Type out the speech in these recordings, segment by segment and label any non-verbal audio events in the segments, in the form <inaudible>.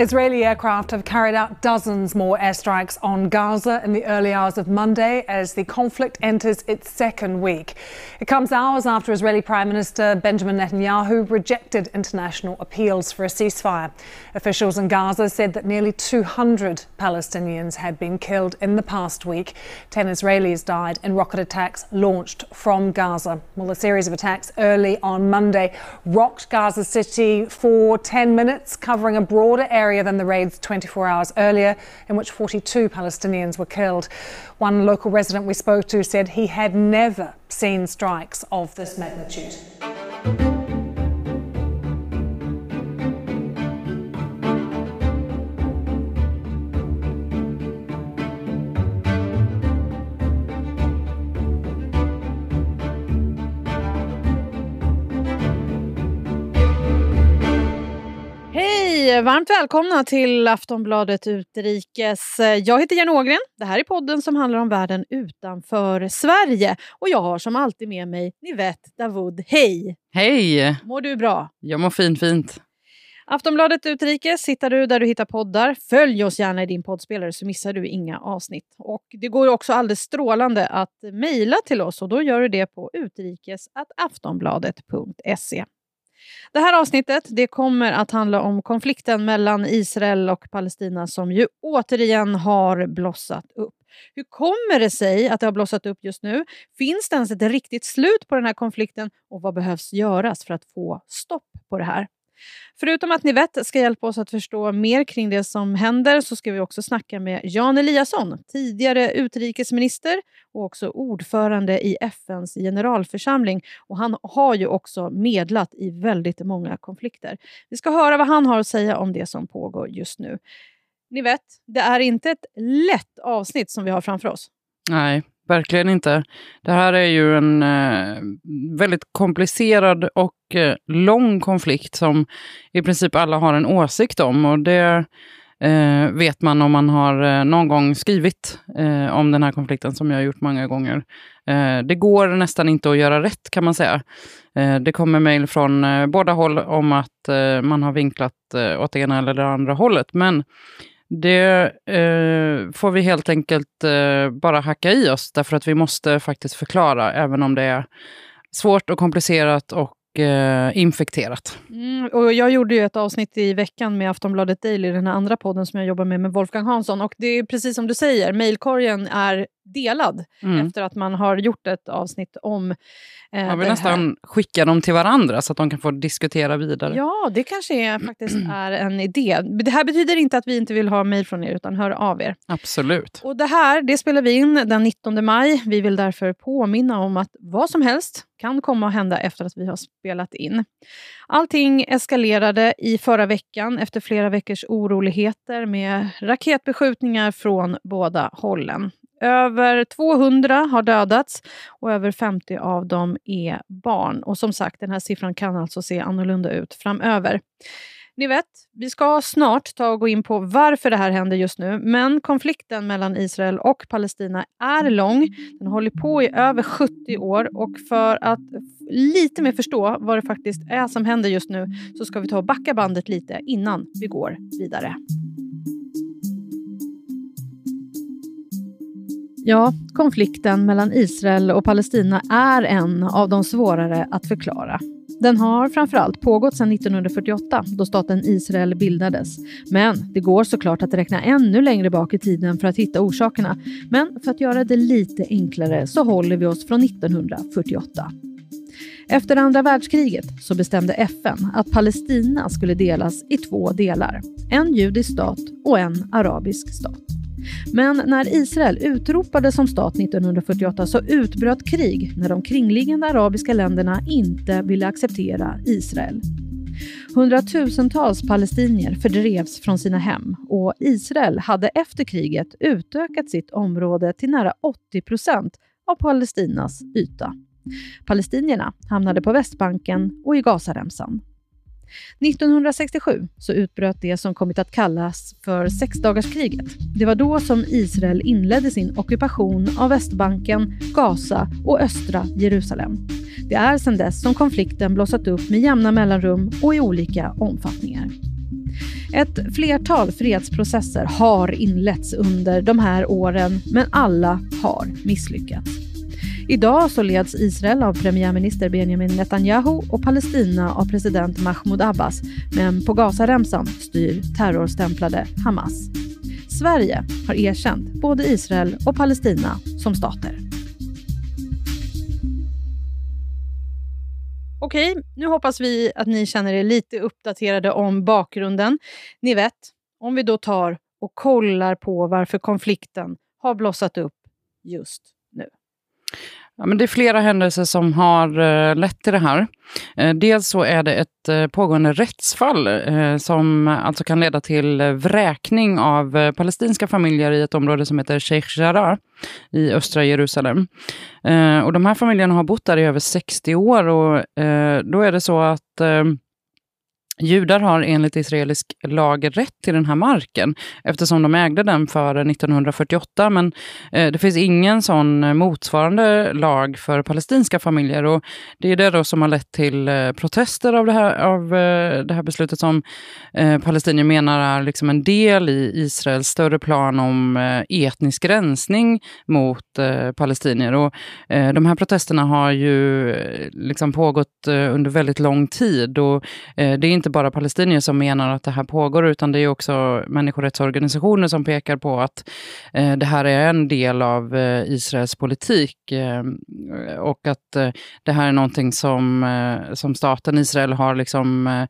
Israeli aircraft have carried out dozens more airstrikes on Gaza in the early hours of Monday as the conflict enters its second week. It comes hours after Israeli Prime Minister Benjamin Netanyahu rejected international appeals for a ceasefire. Officials in Gaza said that nearly 200 Palestinians had been killed in the past week. 10 Israelis died in rocket attacks launched from Gaza. Well, a series of attacks early on Monday rocked Gaza City for 10 minutes, covering a broader area than the raids 24 hours earlier, in which 42 Palestinians were killed. One local resident we spoke to said he had never seen strikes of this magnitude. Varmt välkomna till Aftonbladet Utrikes. Jag heter Jenny Ågren. Det här är podden som handlar om världen utanför Sverige. Och jag har som alltid med mig Nivette Davoud. Hej! Hej! Mår du bra? Jag mår fint, fint. Aftonbladet Utrikes hittar du där du hittar poddar. Följ oss gärna i din poddspelare så missar du inga avsnitt. Och Det går också alldeles strålande att mejla till oss och då gör du det på utrikes.aftonbladet.se. Det här avsnittet det kommer att handla om konflikten mellan Israel och Palestina som ju återigen har blossat upp. Hur kommer det sig att det har blossat upp just nu? Finns det ens ett riktigt slut på den här konflikten? Och vad behövs göras för att få stopp på det här? Förutom att Nivette ska hjälpa oss att förstå mer kring det som händer så ska vi också snacka med Jan Eliasson, tidigare utrikesminister och också ordförande i FNs generalförsamling. Och han har ju också medlat i väldigt många konflikter. Vi ska höra vad han har att säga om det som pågår just nu. Nivette, det är inte ett lätt avsnitt som vi har framför oss. Nej, verkligen inte. Det här är ju en eh, väldigt komplicerad och eh, lång konflikt som i princip alla har en åsikt om. Och det eh, vet man om man har eh, någon gång skrivit eh, om den här konflikten, som jag har gjort många gånger. Eh, det går nästan inte att göra rätt, kan man säga. Eh, det kommer mejl från eh, båda håll om att eh, man har vinklat åt det ena eller det andra hållet. Men det eh, får vi helt enkelt eh, bara hacka i oss, därför att vi måste faktiskt förklara, även om det är svårt och komplicerat och eh, infekterat. Mm, och jag gjorde ju ett avsnitt i veckan med Aftonbladet Daily, den här andra podden som jag jobbar med med Wolfgang Hansson. Och det är precis som du säger, mejlkorgen är delad mm. efter att man har gjort ett avsnitt om eh, Man vill nästan skicka dem till varandra så att de kan få diskutera vidare. Ja, det kanske är, faktiskt är en idé. Det här betyder inte att vi inte vill ha mejl från er, utan hör av er. Absolut. Och Det här det spelar vi in den 19 maj. Vi vill därför påminna om att vad som helst kan komma att hända efter att vi har spelat in. Allting eskalerade i förra veckan efter flera veckors oroligheter med raketbeskjutningar från båda hållen. Över 200 har dödats och över 50 av dem är barn. Och som sagt, den här siffran kan alltså se annorlunda ut framöver. Ni vet, vi ska snart ta och gå in på varför det här händer just nu, men konflikten mellan Israel och Palestina är lång. Den håller på i över 70 år och för att lite mer förstå vad det faktiskt är som händer just nu så ska vi ta och backa bandet lite innan vi går vidare. Ja, konflikten mellan Israel och Palestina är en av de svårare att förklara. Den har framförallt pågått sedan 1948 då staten Israel bildades. Men det går såklart att räkna ännu längre bak i tiden för att hitta orsakerna. Men för att göra det lite enklare så håller vi oss från 1948. Efter andra världskriget så bestämde FN att Palestina skulle delas i två delar. En judisk stat och en arabisk stat. Men när Israel utropades som stat 1948 så utbröt krig när de kringliggande arabiska länderna inte ville acceptera Israel. Hundratusentals palestinier fördrevs från sina hem och Israel hade efter kriget utökat sitt område till nära 80 procent av Palestinas yta. Palestinierna hamnade på Västbanken och i Gazaremsan. 1967 så utbröt det som kommit att kallas för sexdagarskriget. Det var då som Israel inledde sin ockupation av Västbanken, Gaza och östra Jerusalem. Det är sedan dess som konflikten blossat upp med jämna mellanrum och i olika omfattningar. Ett flertal fredsprocesser har inletts under de här åren, men alla har misslyckats. Idag så leds Israel av premiärminister Benjamin Netanyahu och Palestina av president Mahmoud Abbas, men på Gazaremsan styr terrorstämplade Hamas. Sverige har erkänt både Israel och Palestina som stater. Okej, nu hoppas vi att ni känner er lite uppdaterade om bakgrunden. Ni vet, om vi då tar och kollar på varför konflikten har blossat upp just nu. Ja, men det är flera händelser som har eh, lett till det här. Eh, dels så är det ett eh, pågående rättsfall som alltså kan leda till vräkning av palestinska familjer i ett område som heter Sheikh Jarrah i östra Jerusalem. och de här familjerna har bott där i över 60 år och då är det så att Judar har enligt israelisk lag rätt till den här marken eftersom de ägde den före 1948. Men eh, det finns ingen sån eh, motsvarande lag för palestinska familjer. Och det är det då som har lett till eh, protester av det här, av, det här beslutet som palestinier menar är liksom en del i Israels större plan om etnisk rensning mot palestinier. Och, de här protesterna har ju liksom pågått under väldigt lång tid. och Det är inte inte bara palestinier som menar att det här pågår, utan det är också människorättsorganisationer som pekar på att eh, det här är en del av eh, Israels politik eh, och att eh, det här är någonting som, eh, som staten Israel har liksom eh,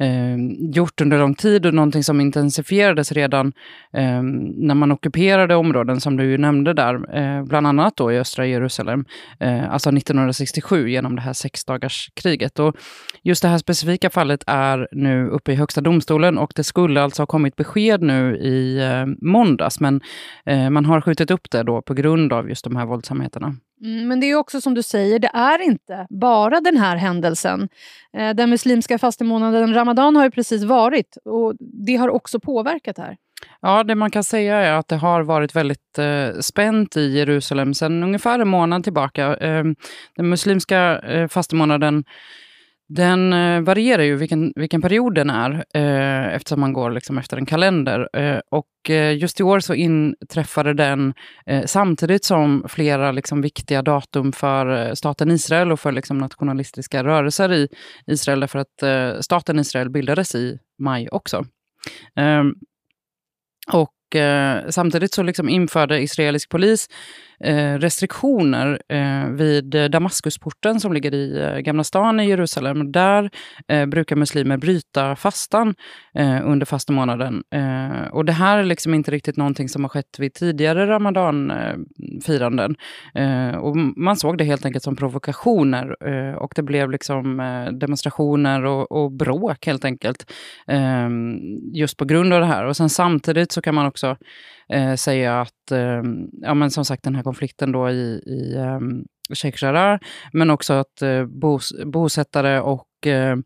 eh, gjort under lång tid och någonting som intensifierades redan eh, när man ockuperade områden som du ju nämnde där, eh, bland annat då i östra Jerusalem, eh, alltså 1967 genom det här sexdagarskriget. Och just det här specifika fallet är nu uppe i Högsta domstolen och det skulle alltså ha kommit besked nu i eh, måndags, men eh, man har skjutit upp det då på grund av just de här våldsamheterna. Mm, men det är också som du säger, det är inte bara den här händelsen. Eh, den muslimska fastemånaden Ramadan har ju precis varit och det har också påverkat här. Ja, det man kan säga är att det har varit väldigt eh, spänt i Jerusalem sedan ungefär en månad tillbaka. Eh, den muslimska eh, fastemånaden den eh, varierar ju vilken, vilken period den är eh, eftersom man går liksom efter en kalender. Eh, och eh, just i år så inträffade den eh, samtidigt som flera liksom, viktiga datum för eh, staten Israel och för liksom, nationalistiska rörelser i Israel. Därför att staten Israel bildades i maj också. Ehm, och samtidigt så liksom införde israelisk polis Eh, restriktioner eh, vid Damaskusporten som ligger i eh, Gamla stan i Jerusalem. Där brukar muslimer bryta fastan under fastemånaden. och det här är liksom inte riktigt någonting som har skett vid tidigare ramadanfiranden. och man såg det helt enkelt som provokationer och det blev liksom demonstrationer och, och bråk helt enkelt. just på grund av det här. Och sen samtidigt så kan man också säga att, ja men som sagt den här konflikten då i, i um, Sheikh Jarrah, men också att eh, bos, bosättare och eh,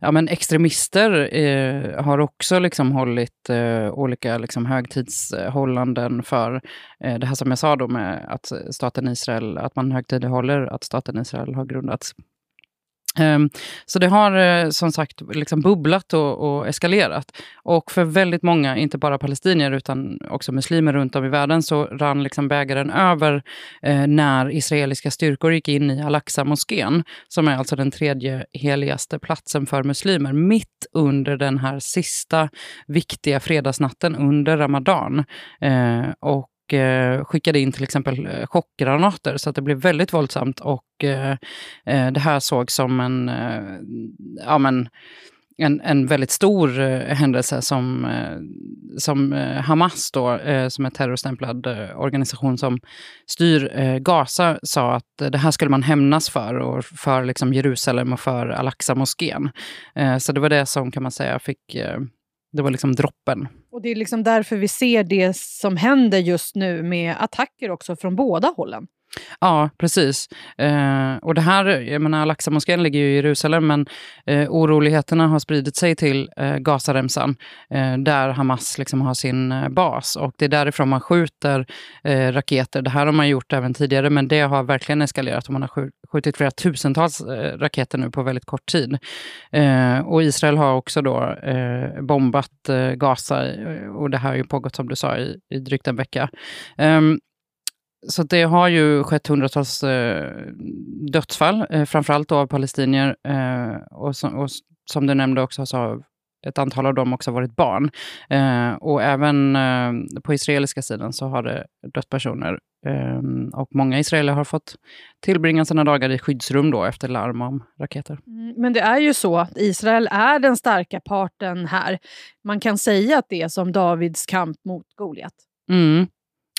ja, men extremister eh, har också liksom hållit eh, olika liksom högtidshållanden för eh, det här som jag sa då med att staten Israel, att man högtidlighåller att staten Israel har grundats. Ehm, så det har eh, som sagt liksom bubblat och, och, eskalerat. Och för väldigt många, inte bara palestinier utan också muslimer runt om i världen, så rann liksom bägaren över eh, när israeliska styrkor gick in i Al-Aqsa-moskén, som är alltså den tredje heligaste platsen för muslimer, mitt under den här sista viktiga fredagsnatten under Ramadan. Eh, och Eh, skickade in till exempel eh, chockgranater så att det blev väldigt våldsamt. Och eh, det här såg som en, ja, men, en, en väldigt stor händelse som, som Hamas, då, som är terrorstämplad organisation som styr Gaza, sa att det här skulle man hämnas för, och för liksom Jerusalem och för Al-Aqsa-moskén. så det var det som kan man säga fick det var liksom droppen. Och Det är liksom därför vi ser det som händer just nu med attacker också från båda hållen. Ja, precis. Eh, och det här, jag menar, Al-Aqsa-moskén ligger ju i Jerusalem, men eh, oroligheterna har spridit sig till eh, Gazaremsan, eh, där Hamas liksom har sin eh, bas. Och det är därifrån man skjuter eh, raketer. Det här har man gjort även tidigare, men det har verkligen eskalerat. Och man har skjutit flera tusentals eh, raketer nu på väldigt kort tid. Eh, och Israel har också då eh, bombat eh, Gaza, och det här har ju pågått, som du sa, i, i drygt en vecka. Ehm, så det har ju skett hundratals eh, dödsfall, eh, framförallt av palestinier. Eh, och, som, och, som du nämnde också så har ett antal av dem också varit barn. Eh, och även eh, på israeliska sidan så har det dött personer. Eh, och många israeler har fått tillbringa sina dagar i skyddsrum då efter larm om raketer. Mm, men det är ju så att Israel är den starka parten här. Man kan säga att det är som Davids kamp mot Goliat. Mm.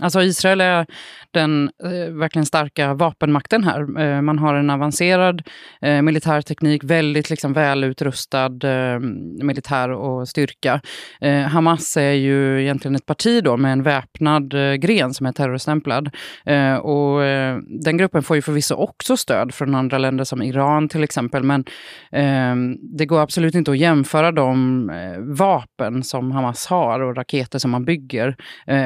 Alltså Israel är den eh, verkligen starka vapenmakten här. Eh, man har en avancerad eh, militär teknik, väldigt liksom, välutrustad eh, militär och styrka. Eh, Hamas är ju egentligen ett parti då med en väpnad eh, gren som är terrorstämplad. Eh, och eh, den gruppen får ju förvisso också stöd från andra länder som Iran till exempel, men eh, det går absolut inte att jämföra de vapen som Hamas har och raketer som man bygger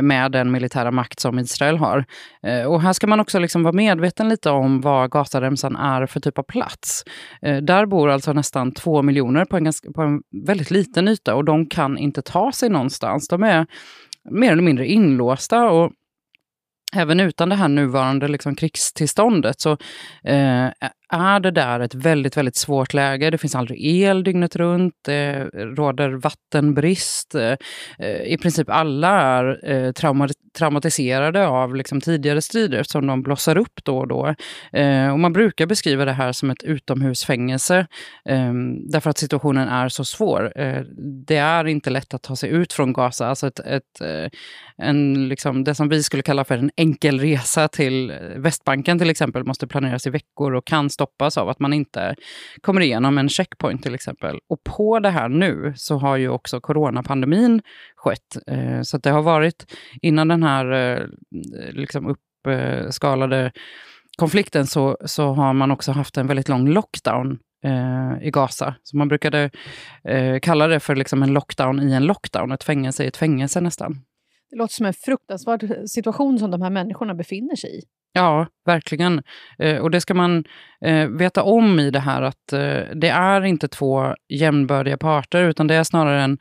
med den militära makt som Israel har. Eh, och här ska man också liksom vara medveten lite om vad Gazaremsan är för typ av plats. Eh, där bor alltså nästan två miljoner på en, ganska, på en väldigt liten yta och de kan inte ta sig någonstans. De är mer eller mindre inlåsta. och Även utan det här nuvarande liksom krigstillståndet så eh, är det där ett väldigt, väldigt svårt läge. Det finns aldrig el dygnet runt, det råder vattenbrist. Eh, eh, I princip alla är traumatiserade av liksom tidigare strider som de blossar upp då och då. Och man brukar beskriva det här som ett utomhusfängelse ehm, därför att situationen är så svår. Det är inte lätt att ta sig ut från Gaza. Alltså ett, ett, en, liksom, det som vi skulle kalla för en enkel resa till Västbanken till exempel måste planeras i veckor och kan stoppas av att man inte kommer igenom en checkpoint till exempel. Och på det här nu så har ju också coronapandemin skett. Eh, så det har varit, innan den här eh, liksom uppskalade konflikten så, så har man också haft en väldigt lång lockdown eh, i Gaza. Så man brukade eh, kalla det för liksom en lockdown i en lockdown, ett fängelse i ett fängelse nästan. Det låter som en fruktansvärd situation som de här människorna befinner sig i. Ja, verkligen. Eh, och det ska man eh, veta om i det här att eh, det är inte två jämnbördiga parter, utan det är snarare en,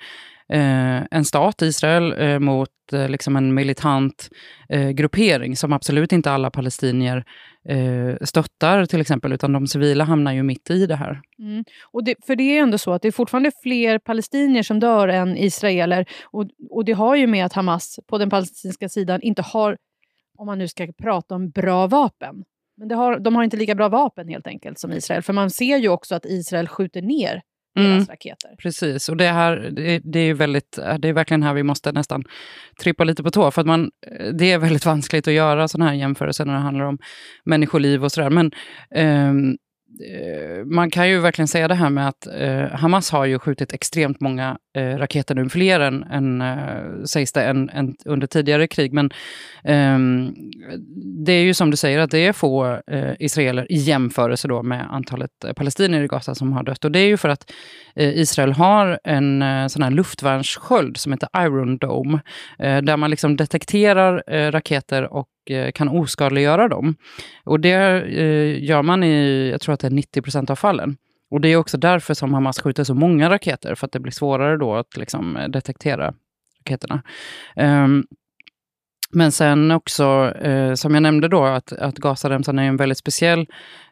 eh, en stat, Israel, eh, mot eh, liksom en militant eh, gruppering som absolut inte alla palestinier eh, stöttar, till exempel, utan de civila hamnar ju mitt i det här. Mm. Och det, för det är ändå så att det är fortfarande fler palestinier som dör än israeler. Och, och det har ju med att Hamas på den palestinska sidan inte har om man nu ska prata om bra vapen. Men har, de har inte lika bra vapen helt enkelt som Israel. För man ser ju också att Israel skjuter ner deras mm, raketer. Precis, och det, här, det, det, är väldigt, det är verkligen här vi måste nästan trippa lite på tå. För att man, det är väldigt vanskligt att göra sådana här jämförelser när det handlar om människoliv och sådär. Men um, Eh, Eh, man kan ju verkligen säga det här med att eh, Hamas har ju skjutit extremt många eh, raketer nu, fler än, än eh, sägs det, än, än, under tidigare krig. Men ehm, det är ju som du säger att det är få eh, israeler i jämförelse då med antalet eh, palestinier i Gaza som har dött. Och det är ju för att eh, Israel har en sån här luftvärnssköld som heter Iron Dome, där man liksom detekterar raketer och och kan oskadliggöra dem. Och det eh, gör man i, jag tror att det är 90 procent av fallen. Och det är också därför som Hamas skjuter så många raketer, för att det blir svårare då att liksom eh, detektera raketerna. Um, men sen också, eh, som jag nämnde då, att, att Gazaremsan är en väldigt speciell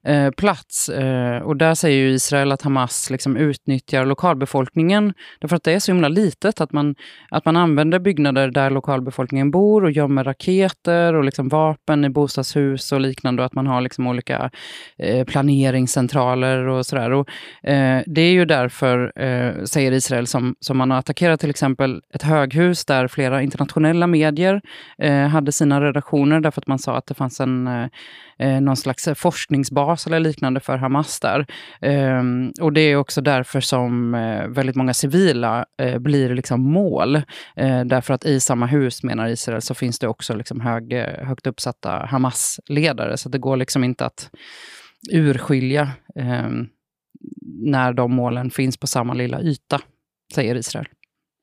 eh, plats. Eh, och där säger ju Israel att Hamas liksom utnyttjar lokalbefolkningen. Därför att det är så himla litet, att man, att man använder byggnader där lokalbefolkningen bor och gömmer raketer och liksom vapen i bostadshus och liknande. Och att man har liksom olika eh, planeringscentraler och sådär. Och, eh, det är ju därför, eh, säger Israel, som, som man har attackerat till exempel ett höghus där flera internationella medier eh, hade sina redaktioner därför att man sa att det fanns en, eh, eh, någon slags eh, forskningsbas eller liknande för Hamas där. Eh, och det är också därför som eh, väldigt många civila eh, blir liksom mål. Eh, därför att i samma hus, menar Israel, så finns det också liksom hög, eh, högt uppsatta Hamas-ledare. Så det går liksom inte att urskilja ehm, när de målen finns på samma lilla yta, säger Israel.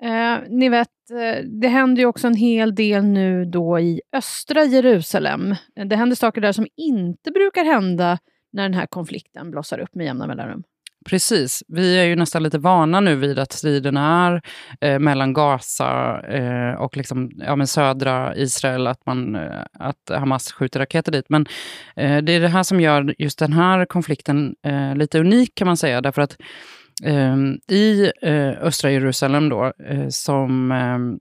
Eh, ni vet, eh, det händer ju också en hel del nu då i östra Jerusalem. Eh, det händer saker där som inte brukar hända när den här konflikten blossar upp med jämna mellanrum. Precis. Vi är ju nästan lite vana nu vid att striden är eh, mellan Gaza eh, och liksom, ja, men södra Israel, att, man, eh, att Hamas skjuter raketer dit. Men eh, det är det här som gör just den här konflikten eh, lite unik kan man säga, därför att Ehm, I eh, östra Jerusalem då, eh, som, ehm,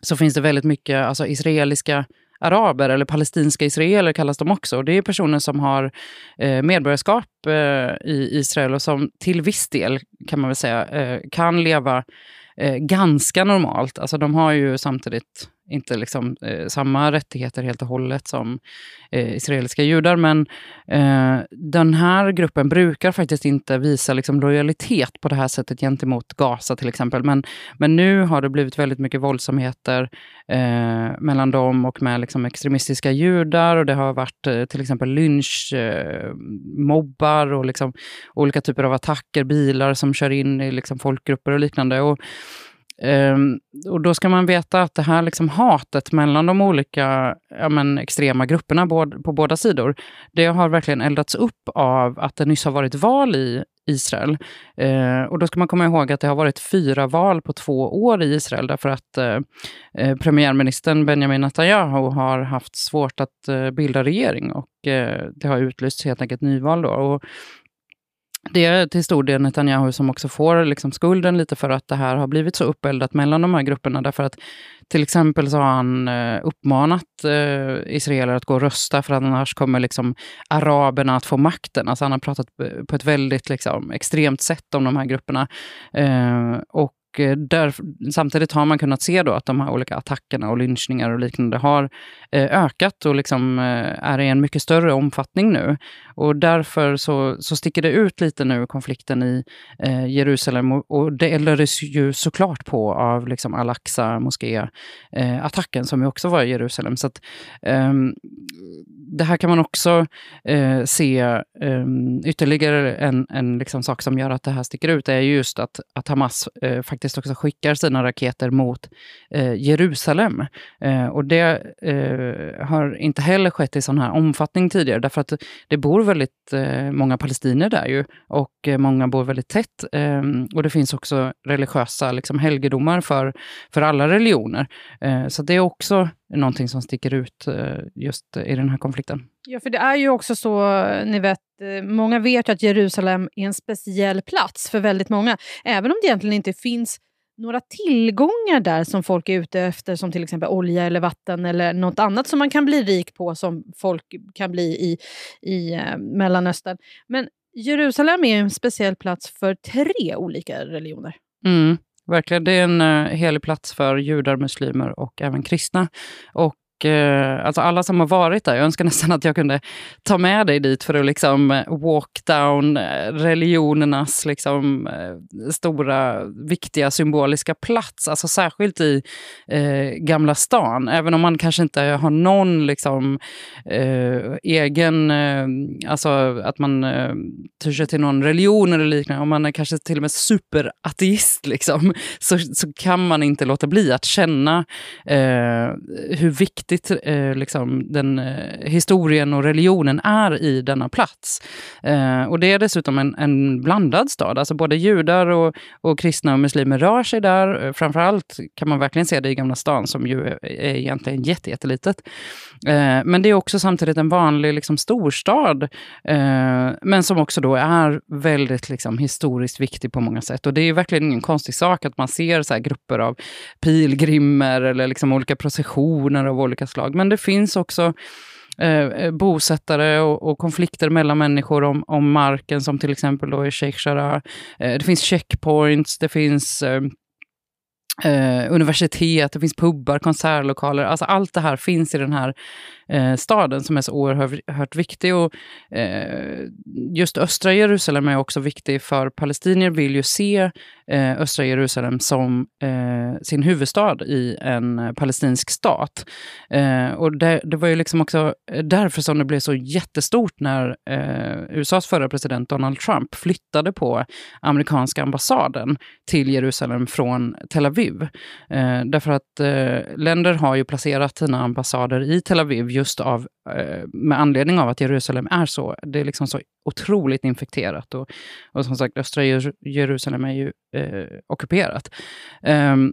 så finns det väldigt mycket alltså, israeliska araber, eller palestinska israeler kallas de också. Det är personer som har eh, medborgarskap eh, i Israel och som till viss del, kan man väl säga, kan leva ganska normalt. Alltså de har ju samtidigt inte liksom, eh, samma rättigheter helt och hållet som eh, israeliska judar. Men eh, den här gruppen brukar faktiskt inte visa liksom, lojalitet på det här sättet gentemot Gaza till exempel. Men, men nu har det blivit väldigt mycket våldsamheter eh, mellan dem och med liksom, extremistiska judar. Och det har varit eh, till exempel lynchmobbar eh, och liksom, olika typer av attacker, bilar som kör in i liksom, folkgrupper och liknande. Och, Um, och då ska man veta att det här liksom hatet mellan de olika ja, men, extrema grupperna både, på båda sidor, det har verkligen eldats upp av att det nyss har varit val i Israel. Eh, och då ska man komma ihåg att det har varit fyra val på två år i Israel, därför att eh, eh premiärministern Benjamin Netanyahu har haft svårt att eh, bilda regering och eh, det har utlysts helt enkelt nyval. Då. Och det är till stor del Netanyahu som också får liksom skulden lite för att det här har blivit så uppeldat mellan de här grupperna. Därför att till exempel så har han eh, uppmanat eh, israeler att gå och rösta för annars kommer liksom araberna att få makten. Alltså han har pratat eh, på ett väldigt liksom, extremt sätt om de här grupperna. Eh, och Eh, där, samtidigt har man kunnat se då att de här olika attackerna och lynchningar och liknande har eh, ökat och liksom, eh, är i en mycket större omfattning nu. Och därför så, så sticker det ut lite nu, konflikten i eh, Jerusalem. Och, och, det eldades ju såklart på av liksom Al-Aqsa moské-attacken som ju också var i Jerusalem. Så att, eh, det här kan man också eh, se eh, ytterligare en, en liksom sak som gör att det här sticker ut, är just att, att Hamas eh, faktiskt också skickar sina raketer mot eh, Jerusalem. Eh, och det eh, har inte heller skett i sån här omfattning tidigare, därför att det bor väldigt eh, många palestinier där ju, och eh, många bor väldigt tätt. Ehm, och det finns också religiösa liksom, helgedomar för, för alla religioner. Eh, så det är också någonting som sticker ut just i den här konflikten. Ja, för det är ju också så, ni vet, eh, många vet att Jerusalem är en speciell plats för väldigt många. Även om det egentligen inte finns några tillgångar där som folk är ute efter, som till exempel olja eller vatten eller något annat som man kan bli rik på, som folk kan bli i, i eh, Mellanöstern. Men Jerusalem är en speciell plats för tre olika religioner. Mm. Verkligen, det är en eh, helig plats för judar, muslimer och även kristna. Och Eh, alltså alla som har varit där, jag önskar nästan att jag kunde ta med dig dit för att liksom eh, walk down eh, religionernas liksom, stora, viktiga, symboliska plats. Alltså särskilt i eh, Gamla stan. Även om man kanske inte har någon liksom, eh, egen, alltså att man eh, tyr sig till någon religion eller liknande. Om man är kanske till och med superateist, liksom, så, så kan man inte låta bli att känna hur viktigt viktigt eh, liksom, den, eh, historien och religionen är i denna plats. Eh, och det är dessutom en, en blandad stad. Alltså både judar och, och kristna och muslimer rör sig där. Eh, framförallt kan man verkligen se det i Gamla stan som ju är, är egentligen jättelitet. Eh, men det är också samtidigt en vanlig liksom, storstad. Eh, men som också då är väldigt liksom, historiskt viktig på många sätt. Och det är verkligen ingen konstig sak att man ser så grupper av pilgrimer eller liksom olika processioner av olika olika slag. Men det finns också eh, eh, bosättare och, och, konflikter mellan människor om, om marken, som till exempel då i Sheikh Jarrah. Eh, det finns checkpoints, det finns eh, Eh, universitet, det finns pubbar, konsertlokaler. Alltså allt det här finns i den här eh, staden som är så oerhört viktig. Och, eh, just östra Jerusalem är också viktig för palestinier vill ju se eh, östra Jerusalem som eh, sin huvudstad i en eh, palestinsk stat. Eh, och det, det, var ju liksom också eh, därför som det blev så jättestort när eh, USAs förra president Donald Trump flyttade på amerikanska ambassaden till Jerusalem från Tel Aviv. därför att länder har ju placerat sina ambassader i Tel Aviv just av, eh, med anledning av att Jerusalem är så, det är liksom så otroligt infekterat. Och, och som sagt, östra Jerusalem är ju eh, ockuperat. Um,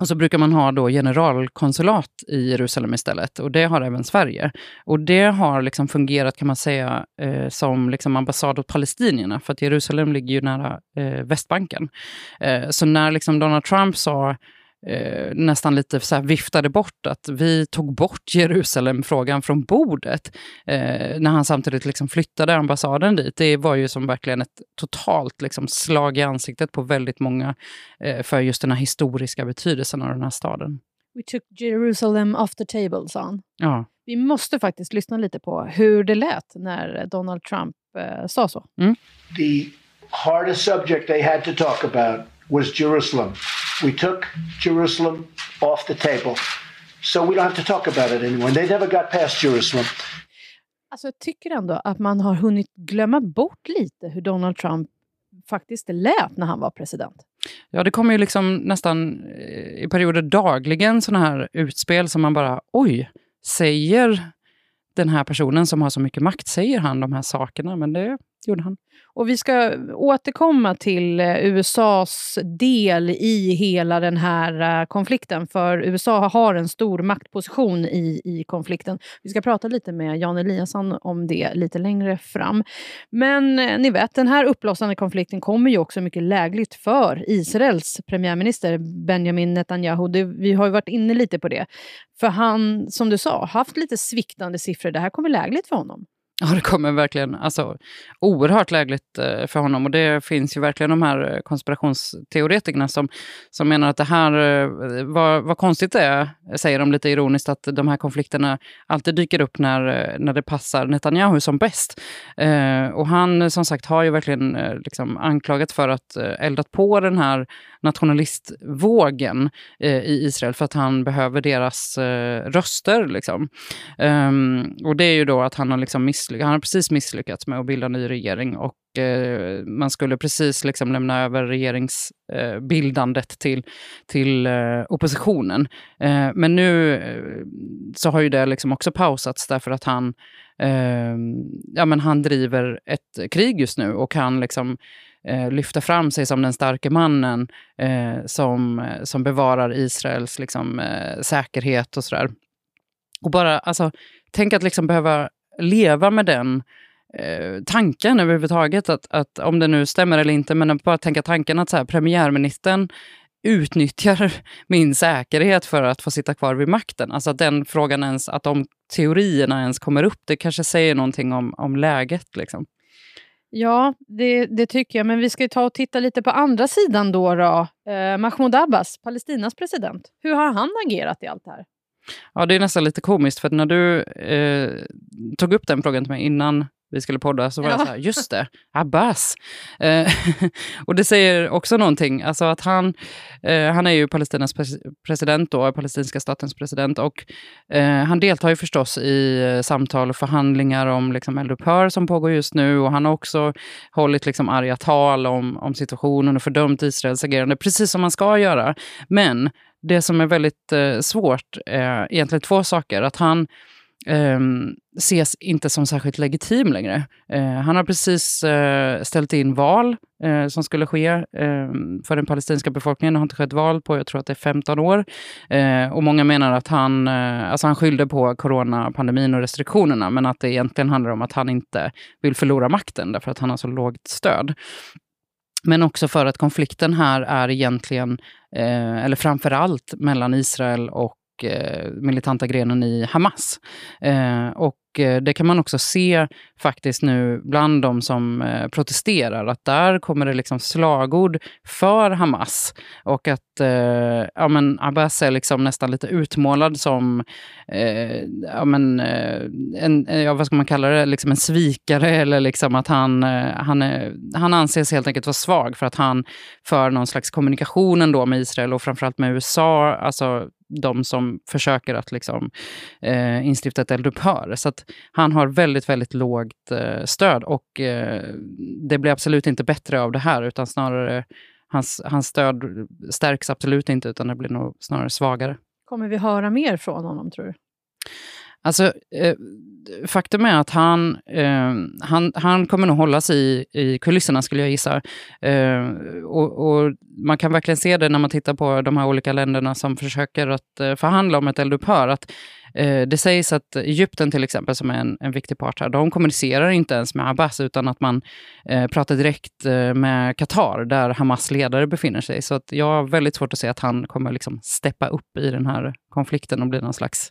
och så brukar man ha då generalkonsulat i Jerusalem istället. Och det har även Sverige. Och det har liksom fungerat, kan man säga, eh, som liksom ambassad åt palestinierna. För att Jerusalem ligger ju nära eh, Västbanken. Eh, så när liksom Donald Trump sa eh, nästan lite så viftade bort att vi tog bort Jerusalem-frågan från bordet eh, när han samtidigt liksom flyttade ambassaden dit. Det var ju som verkligen ett totalt liksom slag i ansiktet på väldigt många eh, för just den här historiska betydelsen av den här staden. We took Jerusalem off the table, sa han. Ja. Vi måste faktiskt lyssna lite på hur det lät när Donald Trump eh, sa så. Mm. The hardest subject they had to talk about was Jerusalem. We took Jerusalem off the table. So we don't have to talk about it anymore. They never got past Jerusalem. Alltså, jag tycker ändå att man har hunnit glömma bort lite hur Donald Trump faktiskt lät när han var president. Ja, det kommer ju liksom nästan eh, i perioder dagligen sådana här utspel som man bara, oj, säger den här personen som har så mycket makt, säger han de här sakerna? Men det gjorde han. Och vi ska återkomma till eh, USAs del i hela den här eh, konflikten, för USA har en stor maktposition i, i konflikten. Vi ska prata lite med Jan Eliasson om det lite längre fram. Men eh, ni vet, den här uppblossande konflikten kommer ju också mycket lägligt för Israels premiärminister Benjamin Netanyahu. Det, vi har ju varit inne lite på det. För han, som du sa, haft lite sviktande siffror. Det här kommer lägligt för honom. Ja, det kommer verkligen alltså, oerhört lägligt eh, för honom. Och det finns ju verkligen de här eh, konspirationsteoretikerna som, som menar att det här, eh, vad, vad konstigt det är, säger de lite ironiskt, att de här konflikterna alltid dyker upp när, eh, när det passar Netanyahu som bäst. Eh, och han som sagt har ju verkligen eh, liksom anklagats för att eh, eldat på den här nationalistvågen eh, i Israel för att han behöver deras eh, röster. Liksom. Ehm, och det är ju då att han har, liksom misslyckats, han har precis misslyckats med att bilda ny regering och eh, man skulle precis liksom lämna över regeringsbildandet eh, till, till eh, oppositionen. Eh, men nu eh, så har ju det liksom också pausats därför att han, ehm, ja, men han driver ett krig just nu och kan liksom eh, lyfta fram sig som den starke mannen eh, som, eh, som bevarar Israels liksom, eh, säkerhet och sådär. Och bara, alltså, tänk att liksom behöva leva med den eh, tanken överhuvudtaget, att, att om det nu stämmer eller inte, men bara tänka tanken att så här, premiärministern utnyttjar <laughs> min säkerhet för att få sitta kvar vid makten. Alltså att den frågan ens, att de teorierna ens kommer upp, det kanske säger någonting om, om läget. Liksom. Ja, det, det, tycker jag. Men vi ska ta och titta lite på andra sidan då. då. Eh, Mahmoud Abbas, Palestinas president. Hur har han agerat i allt det här? Ja, det är nästan lite komiskt, för när du eh, tog upp den frågan till mig innan vi skulle podda så var ja. jag så här, just det, Abbas. Eh, <laughs> och det säger också någonting, alltså att han, eh, han är ju Palestinas president då, palestinska statens president och eh, han deltar ju förstås i eh, samtal och förhandlingar om liksom, eldupphör som pågår just nu och han har också hållit liksom, arga tal om, om situationen och fördömt Israels agerande, precis som man ska göra. Men det som är väldigt eh, svårt är egentligen två saker. Att han eh, ses inte som särskilt legitim längre. Eh, han har precis eh, ställt in val eh, som skulle ske ehm, för den palestinska befolkningen. Det har inte skett val på, jag tror att det är 15 år. Eh, och många menar att han, eh, alltså han skyllde på coronapandemin och restriktionerna, men att det egentligen handlar om att han inte vill förlora makten därför att han har så lågt stöd. Men också för att konflikten här är egentligen, eh, eller framför allt mellan Israel och eh, militanta grenen i Hamas. Eh, och eh, det kan man också se faktiskt nu bland de som eh, protesterar, att där kommer det liksom slagord för Hamas. Och att eh, ja, men Abbas är liksom nästan lite utmålad som eh, ja, men, eh, en, ja, vad ska man kalla det, liksom en svikare. Eller liksom att han, eh, han, är, han anses helt enkelt vara svag för att han för någon slags kommunikation ändå med Israel och framförallt med USA. Alltså de som försöker att liksom, eh, instifta ett eldupphör. Så att han har väldigt, väldigt lågt eh, stöd och eh, det blir absolut inte bättre av det här utan snarare hans, hans stöd stärks absolut inte utan det blir nog snarare svagare. Kommer vi höra mer från honom tror du? Alltså, eh, faktum är att han, eh, han, han kommer nog hålla sig i, i kulisserna, skulle jag gissa. Eh, och, och, man kan verkligen se det när man tittar på de här olika länderna som försöker att eh, förhandla om ett eldupphör. Att, eh, det sägs att Egypten till exempel, som är en, en viktig part här, de kommunicerar inte ens med Abbas, utan att man eh, pratar direkt eh, med Qatar, där Hamas ledare befinner sig. Så att jag har väldigt svårt att se att han kommer liksom steppa upp i den här konflikten och bli någon slags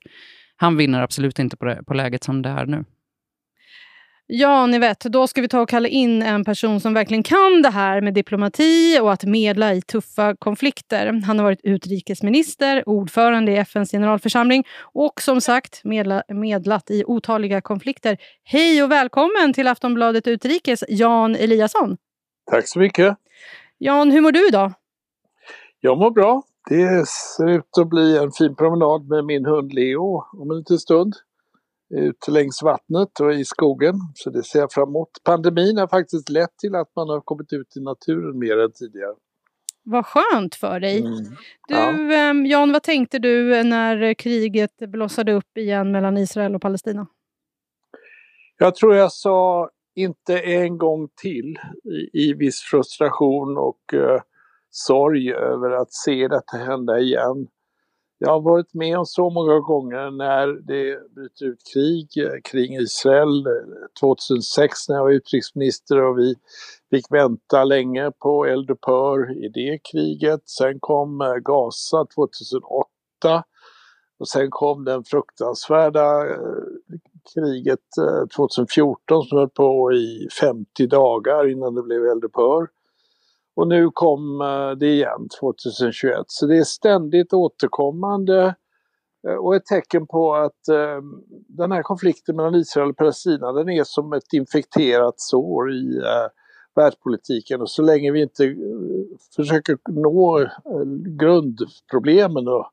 han vinner absolut inte på, det, på läget som det är nu. Ja, ni vet, då ska vi ta och kalla in en person som verkligen kan det här med diplomati och att medla i tuffa konflikter. Han har varit utrikesminister, ordförande i FNs generalförsamling och som sagt medla, medlat i otaliga konflikter. Hej och välkommen till Aftonbladet Utrikes, Jan Eliasson. Tack så mycket. Jan, hur mår du idag? Jag mår bra. Det ser ut att bli en fin promenad med min hund Leo om en liten stund. Ut längs vattnet och i skogen, så det ser jag fram emot. Pandemin har faktiskt lett till att man har kommit ut i naturen mer än tidigare. Vad skönt för dig. Mm. Du, ja. Ehm, Jan, vad tänkte du när kriget blossade upp igen mellan Israel och Palestina? Jag tror jag sa inte en gång till i, i viss frustration och uh, sorg över att se detta hända igen. Jag har varit med om så många gånger när det bryter ut krig eh, kring Israel. Eh, 2006 när jag var utrikesminister och vi fick vänta länge på eldupphör i det kriget. Sen kom eh, Gaza 2008 och sen kom den fruktansvärda kriget 2014 som höll på i 50 dagar innan det blev eldupphör. Och nu kom eh, det igen 2021. Så det är ständigt återkommande eh, och ett tecken på att eh, den här konflikten mellan Israel och Palestina den är som ett infekterat sår i eh, världspolitiken och så länge vi inte försöker nå grundproblemen och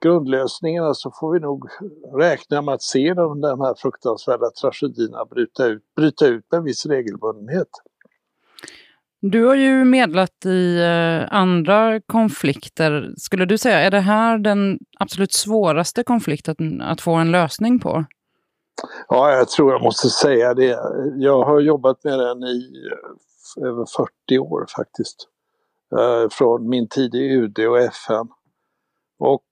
grundlösningarna så får vi nog räkna med att se de, de här fruktansvärda tragedierna bryta ut, bryta ut med en viss regelbundenhet. Du har ju medlat i eh, andra konflikter. Skulle du säga, är det här den absolut svåraste konflikten att få en lösning på? Ja, jag tror jag måste säga det. Jag har jobbat med den i eh, över 40 år faktiskt. Eh, från min tid i UD och FN. Och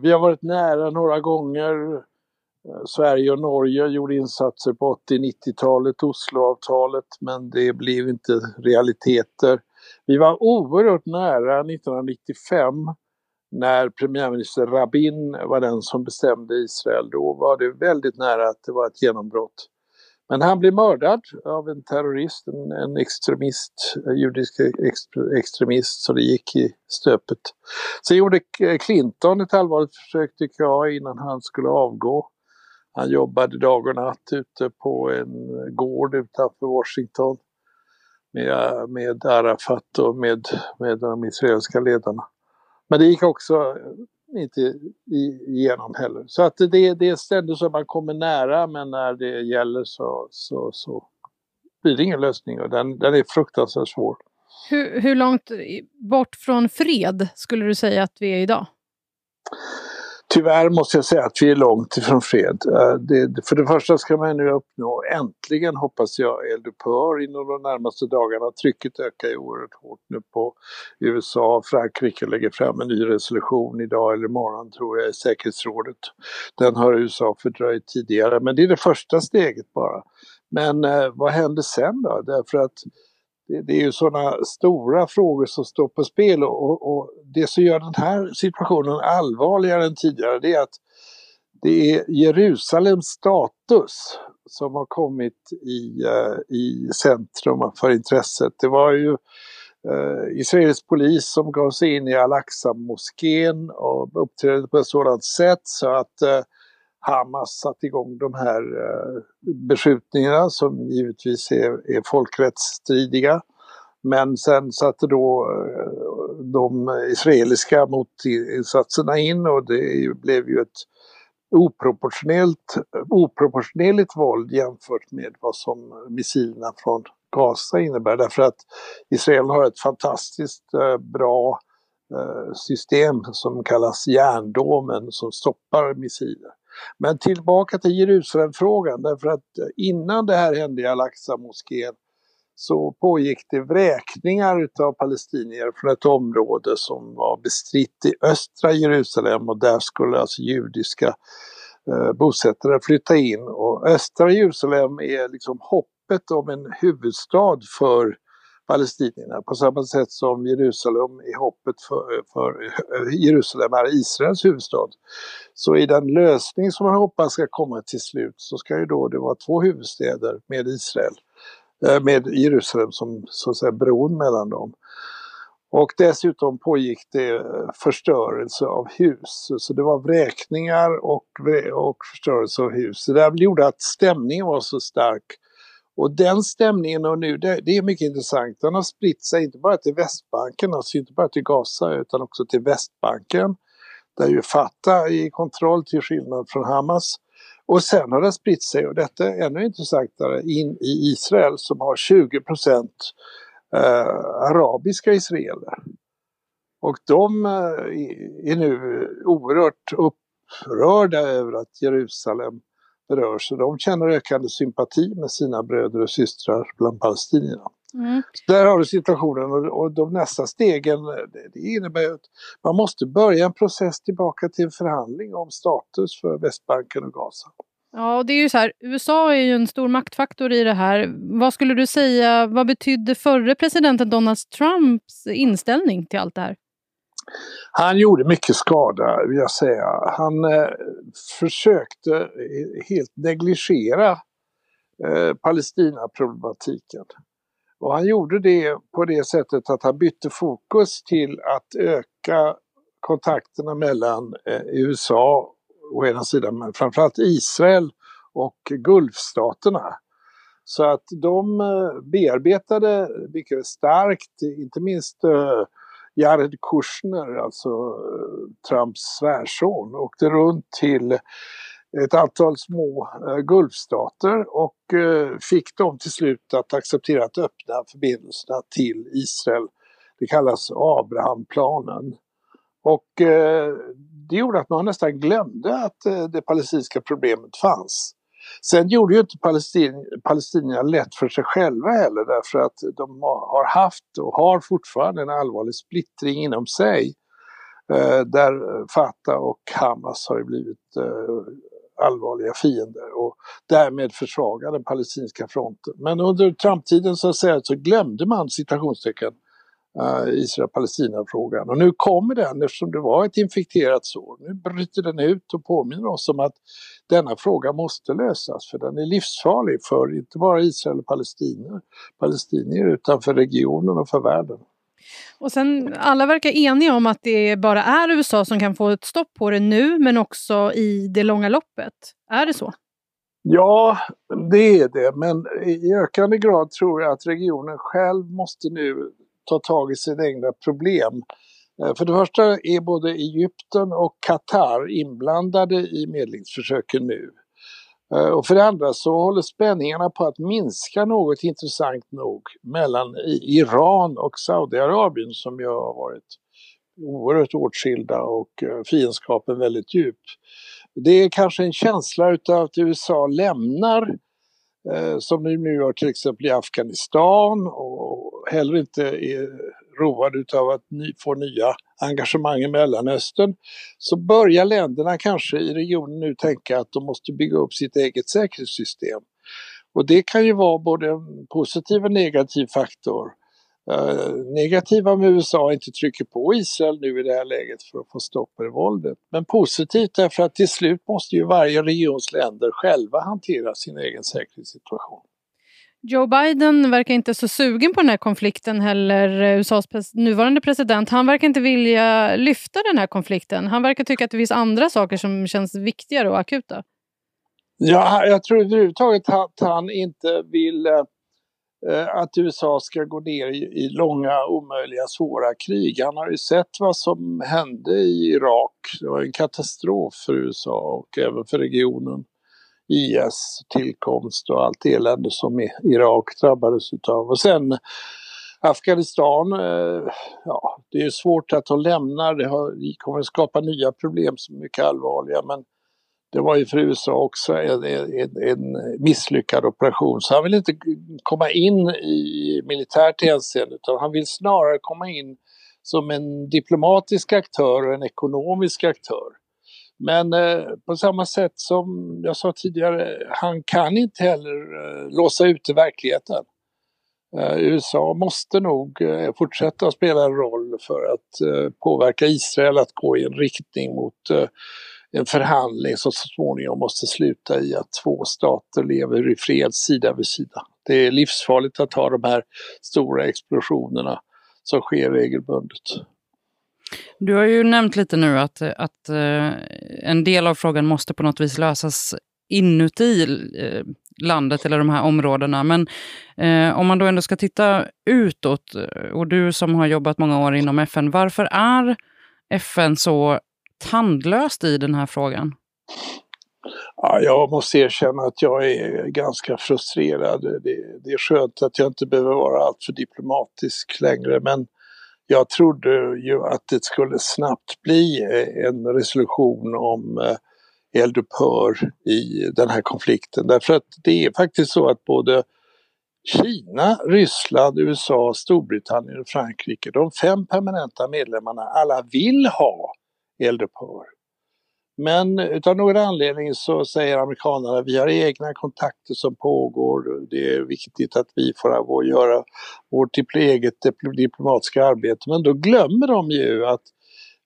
vi har varit nära några gånger Eh, Sverige och Norge gjorde insatser på 80-90-talet, Osloavtalet, men det blev inte realiteter. Vi var oerhört nära 1995 när premiärminister Rabin var den som bestämde Israel. Då var det väldigt nära att det var ett genombrott. Men han blev mördad av en terrorist, en, en extremist, en judisk extremist, så det gick i stöpet. Sen gjorde Clinton ett allvarligt försök tycker jag innan han skulle avgå. Han jobbade dag och natt ute på en gård utanför Washington med, med Arafat och med, med de israeliska ledarna. Men det gick också inte igenom heller. Så att det, det är ständigt så att man kommer nära men när det gäller så, så, så blir det ingen lösning och den, den är fruktansvärt svår. Hur, hur långt bort från fred skulle du säga att vi är idag? Tyvärr måste jag säga att vi är långt ifrån fred. Eh, det, för det första ska man nu uppnå, äntligen hoppas jag, eldupphör inom de närmaste dagarna. Trycket ökar ju oerhört hårt nu på USA. Frankrike lägger fram en ny resolution idag eller imorgon tror jag i säkerhetsrådet. Den har USA fördröjt tidigare, men det är det första steget bara. Men eh, vad händer sen då? Därför att det, det, är ju sådana stora frågor som står på spel och, och, det som gör den här situationen allvarligare än tidigare det är att det är Jerusalems status som har kommit i, uh, i centrum för intresset. Det var ju eh, uh, israelisk polis som gav sig in i Al-Aqsa-moskén och uppträdde på ett sådant sätt så att uh, Hamas satte igång de här eh, beskjutningarna som givetvis är, är folkrättsstridiga. Men sen satte då eh, de israeliska motinsatserna in och det blev ju ett oproportionellt, oproportionerligt våld jämfört med vad som missilerna från Gaza innebär. Därför att Israel har ett fantastiskt eh, bra system som kallas järndomen som stoppar missiler. Men tillbaka till Jerusalemfrågan därför att eh, innan det här hände i Al-Aqsa-moskén så pågick det vräkningar utav palestinier från ett område som var bestritt i östra Jerusalem och där skulle alltså judiska eh, bosättare flytta in. Och östra Jerusalem är liksom hoppet om en huvudstad för palestinierna på samma sätt som Jerusalem i hoppet för, för eh, Jerusalem är Israels huvudstad. Så i den lösning som man hoppas ska komma till slut så ska ju då det vara två huvudstäder med Israel. Eh, med Jerusalem som så att säga bron mellan dem. Och dessutom pågick det eh, förstörelse av hus. Så det var vräkningar och, och förstörelse av hus. Det där gjorde att stämningen var så stark. Och den stämningen och nu, det, det, är mycket intressant, den har spritt sig inte bara till Västbanken, alltså inte bara till Gaza utan också till Västbanken. Där ju Fatah är i kontroll till skillnad från Hamas. Och sen har den spritt sig, och detta är ännu intressantare, in i Israel som har 20 procent eh, arabiska israeler. Och de eh, är nu oerhört upprörda över att Jerusalem berörs. Så de känner ökande sympati med sina bröder och systrar bland palestinierna. Mm. Där har du situationen och, och de nästa stegen det, det innebär att man måste börja en process tillbaka till en förhandling om status för Västbanken och Gaza. Ja, det är ju så här, USA är ju en stor maktfaktor i det här. Vad skulle du säga, vad betydde förre presidenten Donald Trumps inställning till allt det här? Han gjorde mycket skada vill jag säga. Han eh, försökte helt negligera eh, Palestinaproblematiken. Och han gjorde det på det sättet att han bytte fokus till att öka kontakterna mellan eh, USA å ena sidan, men framförallt Israel och Gulfstaterna. Så att de eh, bearbetade mycket starkt, inte minst eh, Jared Kushner, alltså eh, Trumps svärson, åkte runt till ett antal små eh, Gulfstater och eh, fick dem till slut att acceptera att öppna förbindelserna till Israel. Det kallas Abrahamplanen. Och eh, det gjorde att man nästan glömde att eh, det palestinska problemet fanns. Sen gjorde ju inte palestin, palestinierna lätt för sig själva heller därför att de har haft och har fortfarande en allvarlig splittring inom sig. Eh, där Fatah och Hamas har blivit eh, allvarliga fiender och därmed försvagar den palestinska fronten. Men under Trump-tiden så, att säga, så glömde man citationstecken uh, Israel-Palestina-frågan. Och nu kommer den eftersom det var ett infekterat sår. Nu bryter den ut och påminner oss om att denna fråga måste lösas för den är livsfarlig för inte bara Israel och palestinier, palestinier utan för regionen och för världen. Och sen, alla verkar eniga om att det bara är USA som kan få ett stopp på det nu men också i det långa loppet. Är det så? Ja, det är det, men i ökande grad tror jag att regionen själv måste nu ta tag i sina egna problem. Eh, för det första är både Egypten och Qatar inblandade i medlingsförsöken nu. Eh, och för det andra så håller spänningarna på att minska något intressant nog mellan Iran och Saudiarabien som ju har varit oerhört åtskilda och eh, fiendskapen väldigt djup. Det är kanske en känsla utav att USA lämnar eh, Eh, som nu gör till exempel i Afghanistan och heller inte är roade av att ni få nya engagemang i Mellanöstern så börjar länderna kanske i regionen nu tänka att de måste bygga upp sitt eget säkerhetssystem. Och det kan ju vara både en positiv och negativ faktor. Uh, negativa om USA inte trycker på Israel nu i det här läget för att få stopp på det våldet. Men positivt därför att till slut måste ju varje regions länder själva hantera sin egen säkerhetssituation. Joe Biden verkar inte så sugen på den här konflikten heller, USAs nuvarande president. Han verkar inte vilja lyfta den här konflikten. Han verkar tycka att det finns andra saker som känns viktigare och akuta. Ja, jag tror överhuvudtaget att han inte vill eh, Eh, att USA ska gå ner i, i, långa, omöjliga, svåra krig. Han har ju sett vad som hände i Irak. Det var en katastrof för USA och även för regionen. IS tillkomst och allt elände som Irak drabbades utav. Och sen Afghanistan, eh, ja, det är svårt att de lämnar, det, det kommer att skapa nya problem som är mycket allvarliga men det var ju för USA också en, en, en, misslyckad operation. Så han vill inte komma in i militärt hänseende utan han vill snarare komma in som en diplomatisk aktör och en ekonomisk aktör. Men eh, på samma sätt som jag sa tidigare, han kan inte heller eh, låsa ute verkligheten. Eh, USA måste nog eh, fortsätta att spela en roll för att eh, påverka Israel att gå i en riktning mot eh, en förhandling som så småningom måste sluta i att två stater lever i fred sida vid sida. Det är livsfarligt att ha de här stora explosionerna som sker regelbundet. Du har ju nämnt lite nu att, att eh, en del av frågan måste på något vis lösas inuti eh, landet eller de här områdena. Men eh, om man då ändå ska titta utåt, eh, och du som har jobbat många år inom FN, varför är FN så tandlöst i den här frågan? Ja, jag måste erkänna att jag är ganska frustrerad. Det, det är skönt att jag inte behöver vara alltför diplomatisk längre men jag trodde ju att det skulle snabbt bli eh, en resolution om eh, eldupphör i den här konflikten. Därför att det är faktiskt så att både Kina, Ryssland, USA, Storbritannien och Frankrike, de fem permanenta medlemmarna, alla vill ha eldupphör. Men utav någon anledning så säger amerikanerna att vi har egna kontakter som pågår. Det är viktigt att vi får göra vårt eget diplomatiska arbete. Men då glömmer de ju att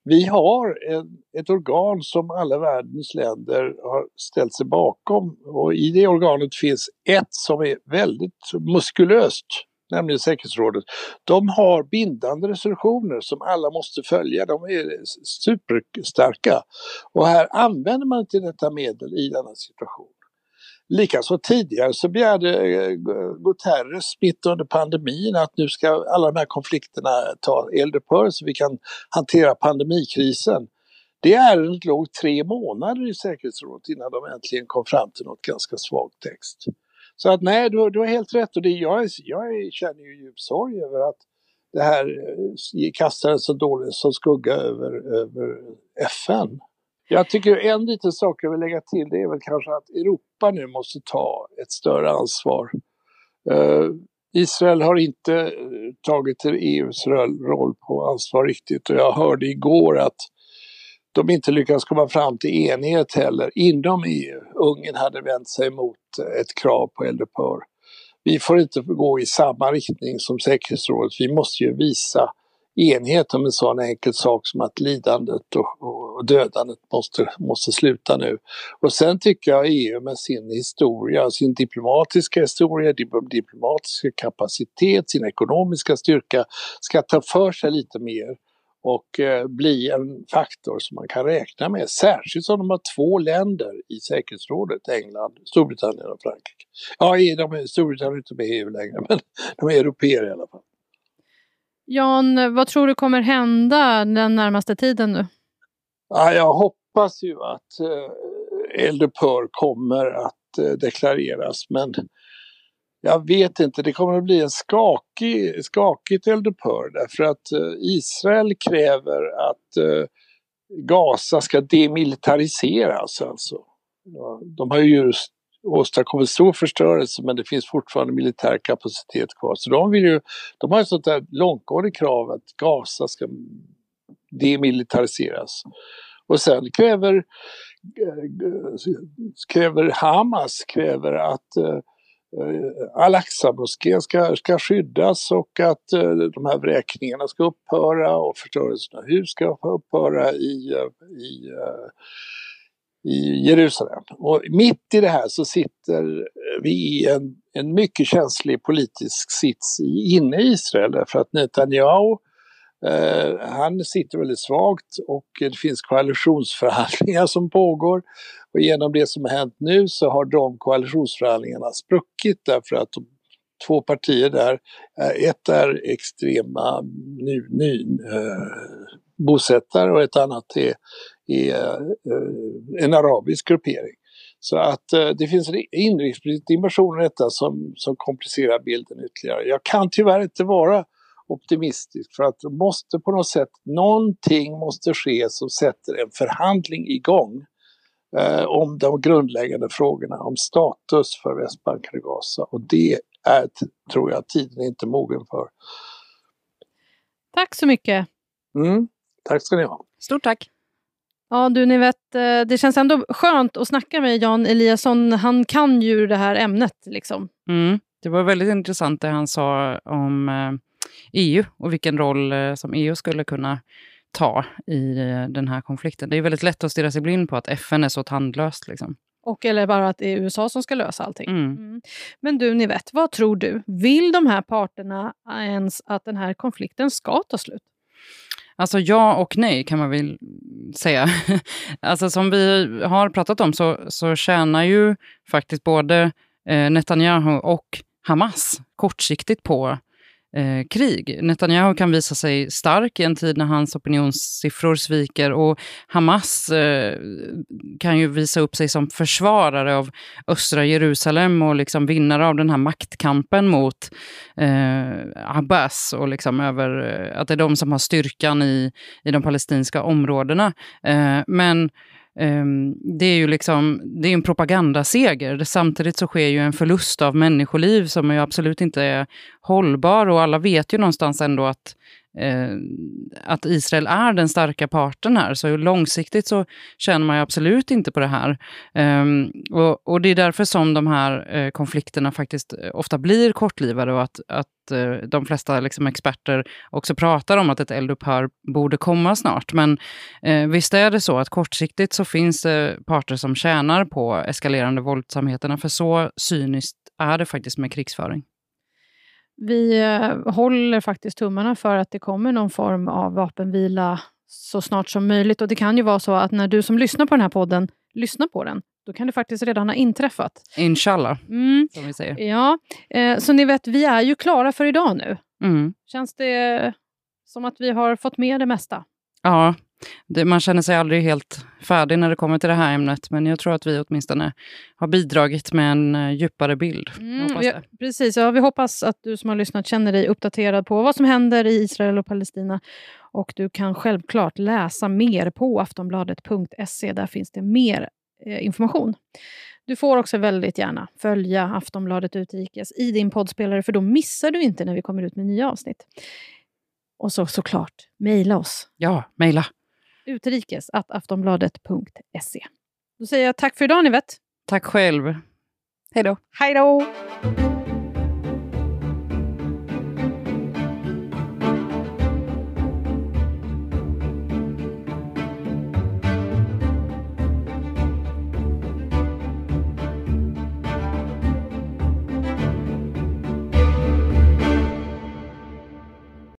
vi har en, ett organ som alla världens länder har ställt sig bakom och i det organet finns ett som är väldigt muskulöst nämligen säkerhetsrådet, de har bindande resolutioner som alla måste följa. De är superstarka. Och här använder man inte detta medel i denna situation. Likaså tidigare så begärde eh, Guterres mitt under pandemin att nu ska alla de här konflikterna ta eldupphör så vi kan hantera pandemikrisen. Det ärendet låg tre månader i säkerhetsrådet innan de äntligen kom fram till något ganska svagt text. Så att nej, du, du har helt rätt och det, jag, jag känner ju djup sorg över att det här eh, kastades så dåligt som skugga över, över FN. Jag tycker en liten sak jag vill lägga till det är väl kanske att Europa nu måste ta ett större ansvar. Uh, Israel har inte eh, tagit EUs roll på ansvar riktigt och jag hörde igår att de inte lyckats komma fram till enighet heller inom EU. Ungern hade vänt sig mot ett krav på eldupphör. Vi får inte gå i samma riktning som säkerhetsrådet. Vi måste ju visa enighet om en sån enkel sak som att lidandet och, och dödandet måste, måste sluta nu. Och sen tycker jag EU med sin historia, sin diplomatiska historia, diplomatiska kapacitet, sin ekonomiska styrka ska ta för sig lite mer och eh, bli en faktor som man kan räkna med. Särskilt som de har två länder i säkerhetsrådet, England, Storbritannien och Frankrike. Ja, de, Storbritannien är inte med i EU längre, <laughs> men de är europeer i alla fall. Jan, vad tror du kommer hända den närmaste tiden nu? Ja, jag hoppas ju att eh, eldupphör kommer att eh, deklareras, men jag vet inte, det kommer att bli en skakig, skakigt eldupphör därför att eh, Israel kräver att eh, Gaza ska demilitariseras alltså. De har ju just åstadkommit stor förstörelse men det finns fortfarande militär kapacitet kvar. Så de, vill ju, de har ett sånt där långtgående krav att Gaza ska demilitariseras. Och sen kräver, eh, kräver Hamas kräver att Eh, Al-Aqsa-moskén ska, ska skyddas och att eh, de här vräkningarna ska upphöra och förstörelsen av hus ska upphöra i, eh, i i Jerusalem. Och mitt i det här så sitter vi i en, en mycket känslig politisk sits inne i Israel därför att Netanyahu eh, han sitter väldigt svagt och det finns koalitionsförhandlingar som pågår. Och genom det som har hänt nu så har de koalitionsförhandlingarna spruckit därför att de två partier där, eh, ett är extrema ny, ny, eh, bosättare och ett annat är är eh, en arabisk gruppering. Så att eh, det finns en inrikespolitisk dimension i detta som, som komplicerar bilden ytterligare. Jag kan tyvärr inte vara optimistisk för att det måste på något sätt, någonting måste ske som sätter en förhandling igång eh, om de grundläggande frågorna om status för Västbanken och Gaza och det är, tror jag, tiden inte mogen för. Tack så mycket! Mm, tack ska ni ha! Stort tack! Ja, du, ni vet, eh, det känns ändå skönt att snacka med Jan Eliasson. Han kan ju det här ämnet. Liksom. Mm. Det var väldigt intressant det han sa om EU eh, och vilken roll eh, som EU skulle kunna ta i den här konflikten. Det är väldigt lätt att stirra sig blind på att FN är så tandlöst. Liksom. Och eller bara att det är USA som ska lösa allting. Mm. Mm. Men du, ni vet, vad tror du? Vill de här parterna ens att den här konflikten ska ta slut? Alltså ja och nej kan man väl säga. <laughs> alltså som vi har pratat om så, så tjänar ju faktiskt både eh, Netanyahu och Hamas kortsiktigt på eh, krig. Netanyahu kan visa sig stark i en tid när hans opinionssiffror sviker och Hamas eh, kan ju visa upp sig som försvarare av östra Jerusalem och liksom vinnare av den här maktkampen mot eh, Abbas och liksom över eh, att det är de som har styrkan i, i de palestinska områdena. Eh, men Ehm, det är ju liksom, det är en propagandaseger. Samtidigt så sker ju en förlust av människoliv som ju absolut inte är hållbar och alla vet ju någonstans ändå att eh, att Israel är den starka parten här. Så långsiktigt så känner man ju absolut inte på det här. Eh, och, och, det är därför som de här eh, konflikterna faktiskt eh, ofta blir kortlivade och att, att eh, de flesta liksom, experter också pratar om att ett eldupphör borde komma snart. Men eh, visst är det så att kortsiktigt så finns det parter som tjänar på eskalerande våldsamheterna, för så cyniskt är det faktiskt med krigsföring. Vi eh, håller faktiskt tummarna för att det kommer någon form av vapenvila så snart som möjligt. Och Det kan ju vara så att när du som lyssnar på den här podden lyssnar på den, då kan det faktiskt redan ha inträffat. Inshallah, mm. som vi säger. Ja, eh, så ni vet, vi är ju klara för idag nu. Mm. Känns det som att vi har fått med det mesta? Ja, det, man känner sig aldrig helt färdig när det kommer till det här ämnet, men jag tror att vi åtminstone har bidragit med en uh, djupare bild. Mm, ja, precis, ja, vi hoppas att du som har lyssnat känner dig uppdaterad på vad som händer i Israel och Palestina. Och du kan självklart läsa mer på aftonbladet.se. Där finns det mer eh, information. Du får också väldigt gärna följa Aftonbladet Utrikes i din poddspelare, för då missar du inte när vi kommer ut med nya avsnitt. Och så såklart, mejla oss. Ja, mejla utrikes aftonbladet.se. Då säger jag tack för idag, ni vet. Tack själv. Hej då. Hej då.